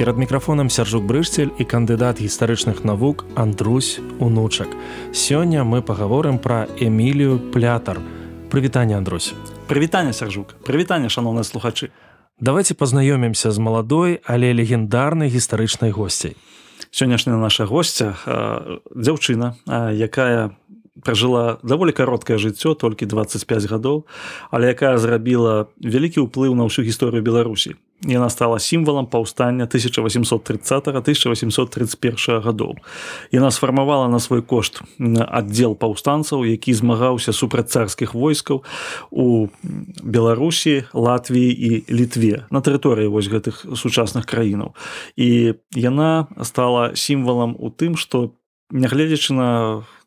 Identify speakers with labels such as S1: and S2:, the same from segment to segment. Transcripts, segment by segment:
S1: перад мікрафонам сяржук брышцель і кандыдат гістарычных навук Андрусь унучак. Сёння мы пагаворым пра эмілію плятар. Прывітанне Андрусь.
S2: Прывітанне сяржук. Прывітанне шаноўныя слухачы.
S1: Давайте пазнаёмімся з маладой але легендарнай гістарычнай госцей
S2: сённяшняя наша госця дзяўчына якая пражыла даволі кароткае жыццё толькі 25 гадоў але якая зрабіла вялікі ўплыў на ўсю гісторыю беларусій Яна стала сімвалам паўстання 1830-1831 гадоў. Яна сфармавала на свой кошт аддзел паўстанцаў, які змагаўся супраць царскіх войскаў у Беларусі, Латвіі і літве на тэрыторыі вось гэтых сучасных краінаў. І яна стала сімвалам у тым, што нягледзячы на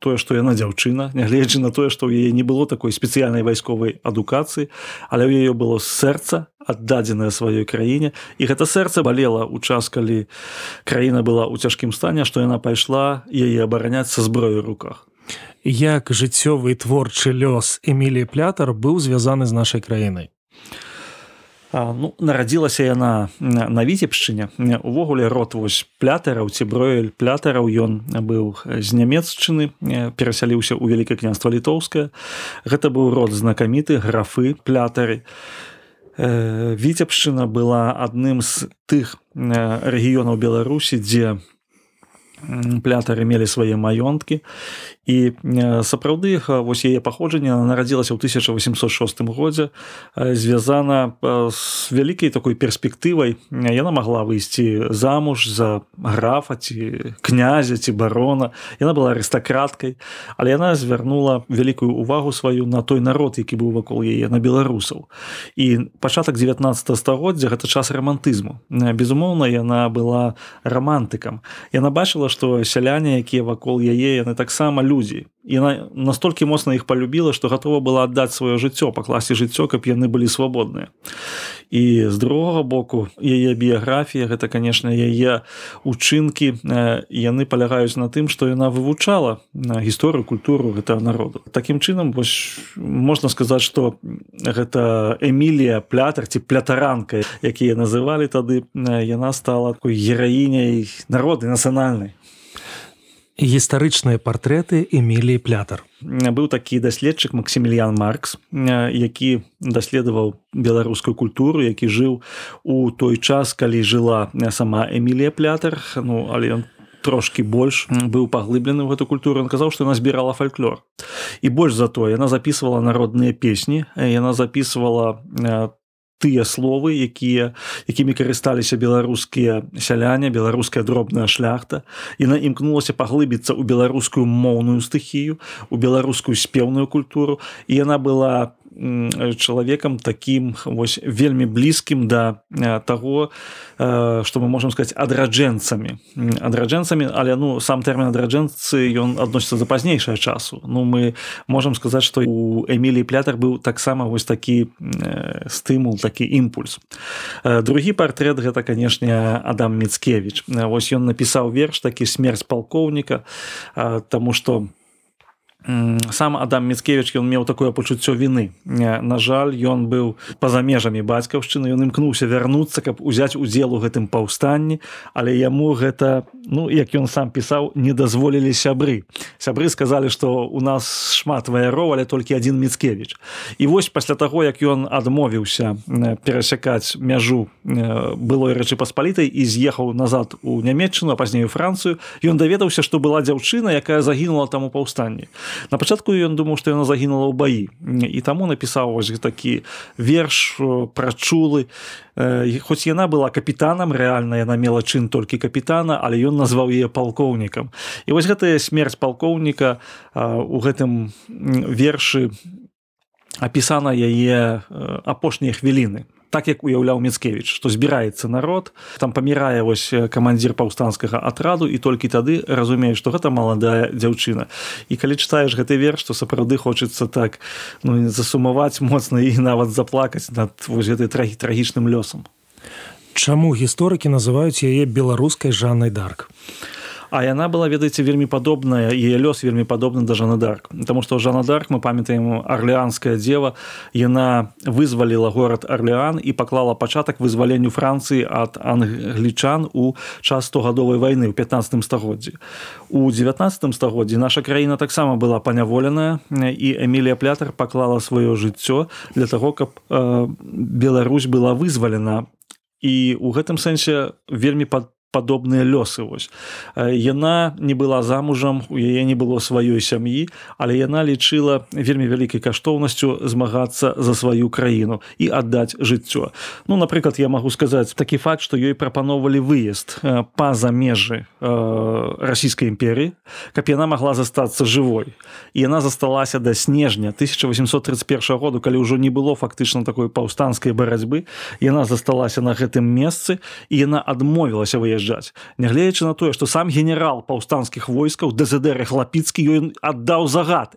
S2: тое што яна дзяўчына нягледзячы на тое што ў яе не было такой спецыяльнай вайсковай адукацыі але ў яе было сэрца аддадзеная сваёй краіне. І гэта сэрца балела ў час калі краіна была ў цяжкім стане што яна пайшла яе абараняць са зброю руках.
S1: Як жыццёвы творчы лёс эмілі плятар быў звязаны з нашай краінай
S2: ну нарадзілася яна на віцебшчыне. Увогуле рот вось плятараў ці броель плятараў ён быў з нямецчыны перасяліўся ў вялікае княства літоўскае. Гэта быў род знакаміты графы плятары віцебшчына была адным з тых рэгіёнаў беларусі дзе плятары мелі свае маёнткі і сапраўды вось яе паходжанне нарадзілася ў 1806 годзе звязана з вялікай такой перспектывай яна магла выйсці замуж за графа ці князя ці барона. Яна была арыстакраткай але яна звярнула вялікую увагу сваю на той народ які быў вакол яе на беларусаў. І пачатак 19 стагоддзя гэта час рамантызму безумоўна яна была рамантыкам яна бачыла што сяляне якія вакол яе яны таксама людзі. Яна настолькі моцна іх полюбіла што гатова была аддаць сваё жыццё пакласці жыццё каб яны былі свабодныя і з другога боку яе біяграфія гэта конечно яе учынкі яны палягаюць на тым што яна вывучала на гісторыю культуру гэтага народу такім чынам вось можна сказаць што гэта эмілія плятар ці плятаранка якія называлі тады яна стала такой гераіняй народы нацыянальнай
S1: гістарычныя партрэты эміліі плятар
S2: быў такі даследчык максіміліян маркс які даследаваў беларускую культуру які жыў у той час калі жыла сама эмілія плятар ну але ён трошки больш быў паглыблены ў гэту культуру. Казаў што яна збірала фальклор. І больш за то яна записывала народныя песні яна записывала тыя словы якія якімі карысталіся беларускія сяляне беларуская дробная шляхта яна імкнулася паглыбіцца ў беларускую моўную стыхію у беларускую спеўную культуру. І яна была чалавекам таким вось вельмі блізкім да таго што мы можемм сказать адраджэнцамі. Адраджэнцамі але ну сам тэрмін адраджэнцы ён адносіцца да пазнейшае часу. Ну мы можемм сказаць што у эмілій плятар быў таксама вось такі стымул такі імпульс. Другі партрэт гэта канешне адам міцкевич вось ён напісаў верш такі смерць палкоўніка тому что у сам адам міцкевич ён меў такое пачуццё вины. На жаль ён быў па-за межамі бацькаўшчыны ён імкнуўся вярнуцца каб узяць удзел у гэтым паўстанні але яму гэта ну як ён сам пісаў не дазволілі сябры. Сябры сказалі што у нас шмат ваяроў але толькі адзін міцкевич і вось пасля таго як ён адмовіўся перасякаць мяжу былой рэчы паспалітай і з'ехаў назад у нямецчыну а пазней францыю ён даведаўся што была дзяўчына якая загінула там у паўстанні на пачатку ён думаў што яна загінула ў баі. І таму напісаў вось такі верш прачулы. Хоць яна была капітанам рэальна яна мела чын толькі капітана але ён назваў яе палкоўнікам. І вось гэтая смерць палкоўніка у гэтым вершы апісана яе апошнія хвіліны так як уяўляў мецкевич што збіраецца народ там памірае вось камандзір паўстанцкага атраду і толькі тады разумееш што гэта маладая дзяўчына. І калі чытаеш гэты верш то сапраўды хочацца так ну засумаваць моцна і нават заплакаць над вось гэтай трагі трагічным лёсам.
S1: Чаму гісторыкі называюць яе беларускай жаннай дарк?
S2: а яна была ведаеце вельмі падобная яе лёс вельмі падобны да жанадарк потому что жанадарк мы памятаем арлеанская дева яна вызваліла горад арлеан і паклала пачатак вызваленню францыі ад англічан у час стогадовай войны ў 15 стагоддзі у 19 стагоддзі наша краіна таксама была паняволеная і эмілія плятар паклала сваё жыццё для того каб э, Беларусь была вызвалена і у гэтым сэнсе вельмі пад падобныя лёсы вось. Яна не была замужам у яе не было сваёй сям'і але яна лічыла вельмі вялікай каштоўнасцю змагацца за сваю краіну і аддаць жыццё. Ну напрыклад я магу сказаць такі факт што ёй прапаноўвалі выезд па-за межы расійскай імперіі каб яна магла застацца жывой. І яна засталася да снежня 1831 году калі ўжо не было фактычна такой паўстанцкай барацьбы. Яна засталася на гэтым месцы і яна адмовілася выезжаць выязджаць нягледзячы на тое што сам генерал паўстанцкіх войскаў дэзедэры хлапіцкі ён аддаў загад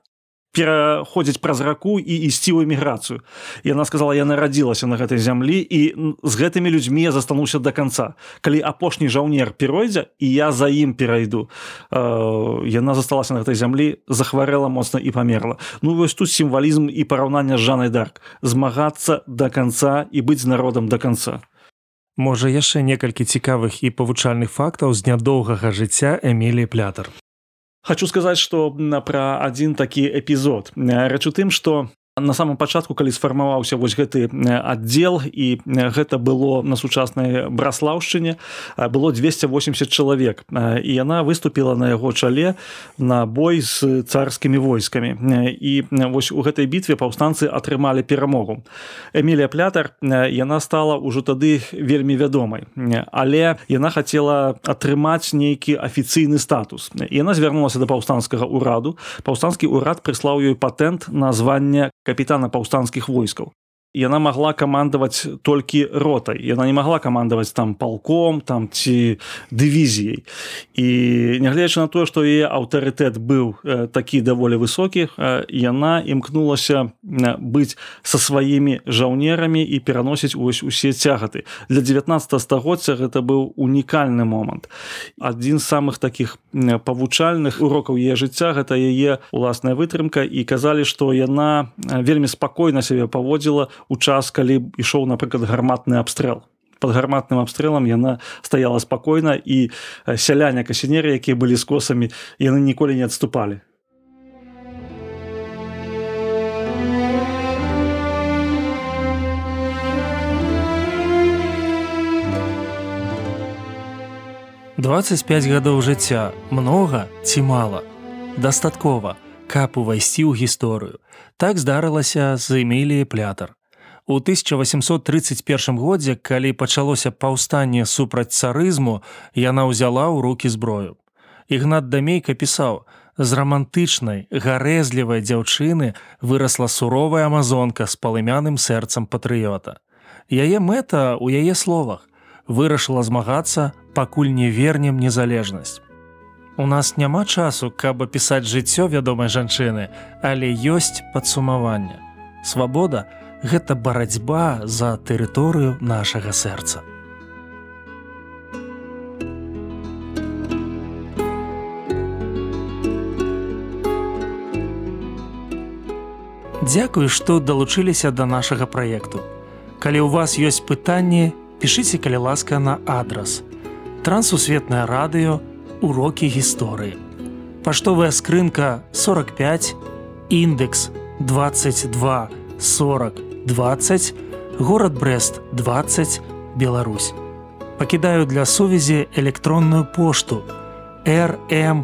S2: пераходзіць праз раку і ісці ў эміграцыю. Яна сказала я нарадзілася на гэтай зямлі і з гэтымі людзьмі я застануся до конца калі апошні жаўнер перайдзе і я за ім перайду э, яна засталася на гэтай зямлі захварэла моцна і памерла. Ну вось тут сімвалізм і параўнання з жанай дарк. Змагацца до конца і быць народам до конца
S1: Можа яшчэ некалькі цікавых і павучальных фактаў з нядоўгага жыцця Эмілі плятар.
S2: Хачу сказаць, што пра адзін такі эпізод. Рэч у тым, што на самом пачатку калі сфармаваўся вось гэты аддзел і гэта было на сучаснай браслаўшчыне было 280 чалавек. І яна выступила на яго чале на бой з царскімі войскамі. І вось у гэтай бітве паўстанцы атрымалі перамогу. Эмілія плятар яна стала ўжо тады вельмі вядомай. Але яна хацела атрымаць нейкі афіцыйны статус. Яна звярнулася да паўстанцкага ўраду. Паўстанскі ўрад прыслаў ёй патэнт на званне капітана паўстанцкіх войскаў яна могла камандаваць толькі ротай яна не могла камандаваць там палком там ці дывізіяй і нягледзячы на тое што яе аўтарытэт быў э, такі даволі высокі э, яна імкнулася э, быць са сваімі жаўнерамі і пераносіць вось усе цягаты для 19 стагоддзя гэта быў унікальны момант. Адзін з самых таких павучальных урокаў яе жыцця гэта яе уласная вытрымка і казалі што яна вельмі спакойна сябе паводзіла у час калі ішоў напрыклад гарматны абстрэл. Под гарматным абстрэлам яна стаяла спакойна і сяляне касінеры якія былі з косамі яны ніколі не адступалі.
S1: Двадцать пять гадоў жыцця. Многа ці мала? Дастаткова каб увайсці ў гісторыю. Так здарылася з эміліі плятар У 1831 годзе, калі пачалося паўстанне супраць царызму, яна ўзяла ў руки зброю. Ігнат Дамейка пісаў: з рамантычнай, гарэзлівай дзяўчыны вырасла суровая амазонка з палымяным сэрцам патрыёта. Яе мэта ў яе словах вырашыла змагацца, пакуль не вернем незалежнасць. У нас няма часу, каб апісаць жыццё вядомай жанчыны, але ёсць падсумаванне. Свабода, гэта барацьба за тэрыторыю нашага сэрца. Дзякую, што далучыліся да нашага праекту. Калі ў вас ёсць пытанні, пішыце калі ласка на адрас. Трансусветнае радыё, урокі гісторыі. Паштовая скрынка 45, індекс 22 40 20, город Брест 20, Беларусь. Пакідаю для сувязі электронную пошту rmtwr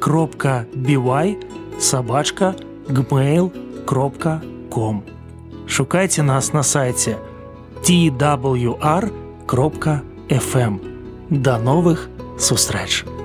S1: кропка by сабачка gmail кропка com Шукайце нас на сайце twr кропка fm Да новых сустрэч!